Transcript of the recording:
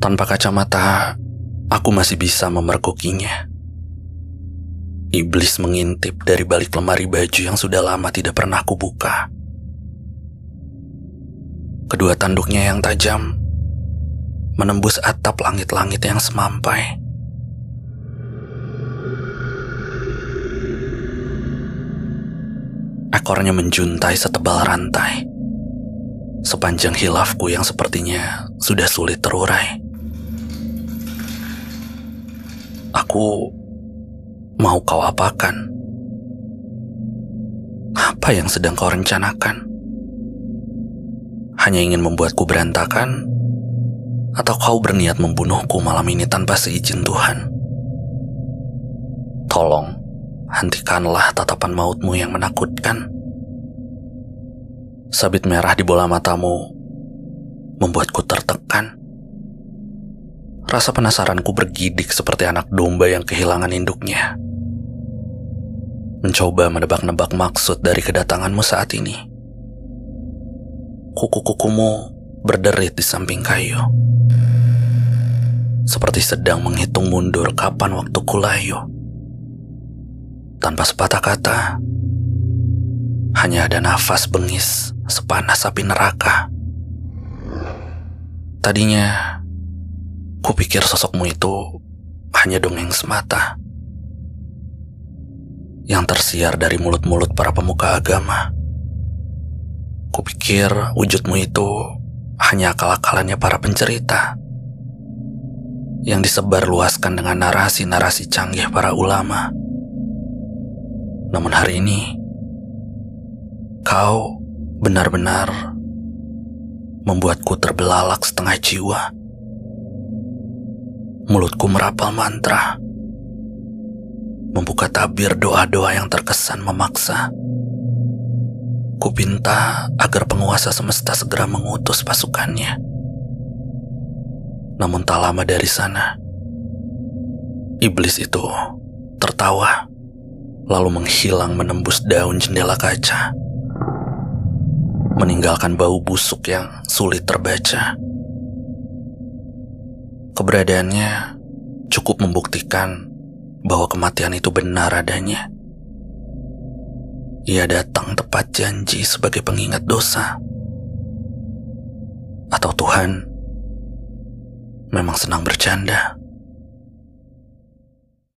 Tanpa kacamata, aku masih bisa memergokinya. Iblis mengintip dari balik lemari baju yang sudah lama tidak pernah kubuka. Kedua tanduknya yang tajam menembus atap langit-langit yang semampai. Ekornya menjuntai setebal rantai. Sepanjang hilafku yang sepertinya sudah sulit terurai. Aku mau kau apakan? Apa yang sedang kau rencanakan? Hanya ingin membuatku berantakan? Atau kau berniat membunuhku malam ini tanpa seizin Tuhan? Tolong, hentikanlah tatapan mautmu yang menakutkan. Sabit merah di bola matamu membuatku tertekan. Rasa penasaranku bergidik seperti anak domba yang kehilangan induknya. Mencoba menebak-nebak maksud dari kedatanganmu saat ini. Kuku-kukumu berderit di samping kayu. Seperti sedang menghitung mundur kapan waktu kulayu. Tanpa sepatah kata, hanya ada nafas bengis sepanas api neraka. Tadinya Kupikir sosokmu itu hanya dongeng semata yang tersiar dari mulut-mulut para pemuka agama. Kupikir wujudmu itu hanya akal-akalannya para pencerita yang disebar luaskan dengan narasi-narasi canggih para ulama. Namun hari ini, kau benar-benar membuatku terbelalak setengah jiwa mulutku merapal mantra, membuka tabir doa-doa yang terkesan memaksa. Kupinta agar penguasa semesta segera mengutus pasukannya. Namun tak lama dari sana, iblis itu tertawa, lalu menghilang menembus daun jendela kaca, meninggalkan bau busuk yang sulit terbaca. Keberadaannya cukup membuktikan bahwa kematian itu benar adanya. Ia datang tepat janji sebagai pengingat dosa. Atau Tuhan memang senang bercanda.